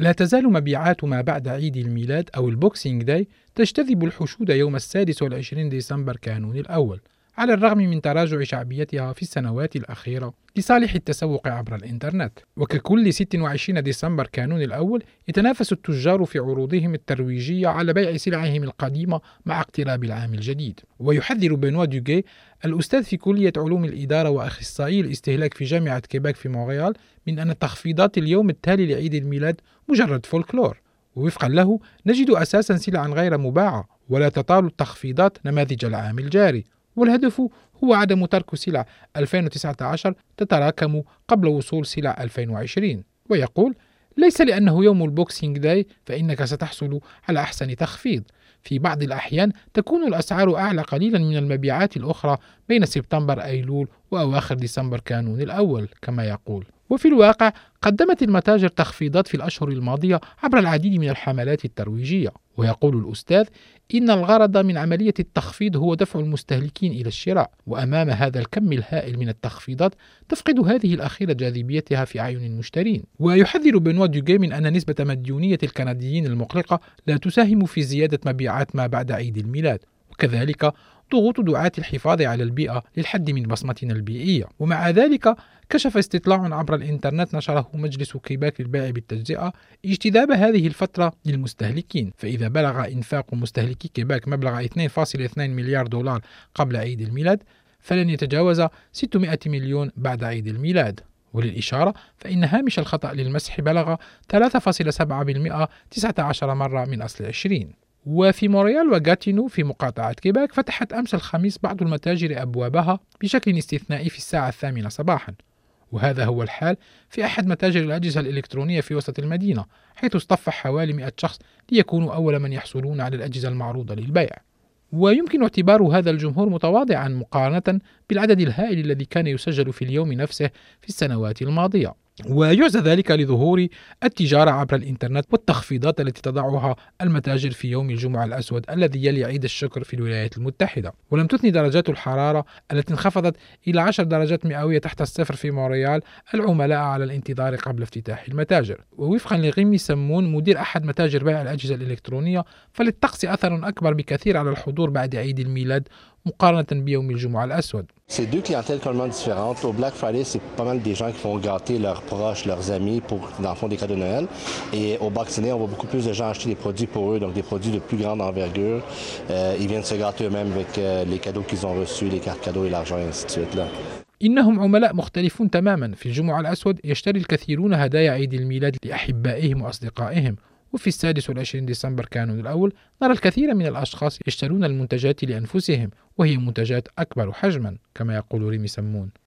لا تزال مبيعات ما بعد عيد الميلاد أو ال Boxing Day تجتذب الحشود يوم السادس والعشرين ديسمبر كانون الأول. على الرغم من تراجع شعبيتها في السنوات الأخيرة لصالح التسوق عبر الإنترنت. وككل 26 ديسمبر كانون الأول يتنافس التجار في عروضهم الترويجية على بيع سلعهم القديمة مع اقتراب العام الجديد. ويحذر بنوا دوغي الأستاذ في كلية علوم الإدارة وأخصائي الاستهلاك في جامعة كيباك في مونريال من أن تخفيضات اليوم التالي لعيد الميلاد مجرد فولكلور. ووفقا له نجد أساسا سلعا غير مباعة ولا تطال التخفيضات نماذج العام الجاري. والهدف هو عدم ترك سلع 2019 تتراكم قبل وصول سلع 2020 ويقول ليس لأنه يوم ال Boxing Day فإنك ستحصل على أحسن تخفيض. في بعض الأحيان تكون الأسعار أعلى قليلا من المبيعات الأخرى بين سبتمبر أيلول وأواخر ديسمبر كانون الأول كما يقول. وفي الواقع قدمت المتاجر تخفيضات في الأشهر الماضية عبر العديد من الحملات الترويجية. ويقول الأستاذ إن الغرض من عملية التخفيض هو دفع المستهلكين إلى الشراء وأمام هذا الكم الهائل من التخفيضات تفقد هذه الأخيرة جاذبيتها في أعين المشترين. ويحذر بنوا دوغي من أن نسبة مديونية الكنديين المقلقة لا تساهم في زيادة مبيعات ما بعد عيد الميلاد. وكذلك ضغوط دعاة الحفاظ على البيئة للحد من بصمتنا البيئية. ومع ذلك كشف استطلاع عبر الإنترنت نشره مجلس كيباك للبيع بالتجزئة اجتذاب هذه الفترة للمستهلكين. فإذا بلغ إنفاق مستهلكي كيباك مبلغ 2.2 مليار دولار قبل عيد الميلاد فلن يتجاوز 600 مليون بعد عيد الميلاد. وللإشارة فإن هامش الخطأ للمسح بلغ 3.7% 19 مرة من أصل 20 وفي موريال وغاتينو في مقاطعة كيباك فتحت أمس الخميس بعض المتاجر أبوابها بشكل استثنائي في الساعة الثامنة صباحا. وهذا هو الحال في أحد متاجر الأجهزة الإلكترونية في وسط المدينة حيث اصطف حوالي 100 شخص ليكونوا أول من يحصلون على الأجهزة المعروضة للبيع. ويمكن اعتبار هذا الجمهور متواضعا مقارنة بالعدد الهائل الذي كان يسجل في اليوم نفسه في السنوات الماضية. ويعزى ذلك لظهور التجارة عبر الإنترنت والتخفيضات التي تضعها المتاجر في يوم الجمعة الأسود الذي يلي عيد الشكر في الولايات المتحدة. ولم تثني درجات الحرارة التي انخفضت إلى 10 درجات مئوية تحت الصفر في مونريال العملاء على الانتظار قبل افتتاح المتاجر. ووفقا لغيمي سمون مدير أحد متاجر بيع الأجهزة الإلكترونية فللطقس أثر أكبر بكثير على الحضور بعد عيد الميلاد مقارنة بيوم الجمعة الأسود C'est deux clientèles complètement différentes. Au Black Friday, c'est pas mal des gens qui font gâter leurs proches, leurs amis pour, dans le fond, des cadeaux de Noël. Et au Boxing Day, on voit beaucoup plus de gens acheter des produits pour eux, donc des produits de plus grande envergure. Euh, ils viennent se gâter eux-mêmes avec euh, les cadeaux qu'ils ont reçus, les cartes cadeaux et l'argent, et ainsi de suite. Là. إنهم عملاء مختلفون تماما في الجمعة الأسود يشتري الكثيرون هدايا عيد الميلاد لأحبائهم وأصدقائهم وفي السادس والعشرين ديسمبر كانون الأول نرى الكثير من الأشخاص يشترون المنتجات لأنفسهم وهي منتجات أكبر حجما كما يقول ريمي سمون.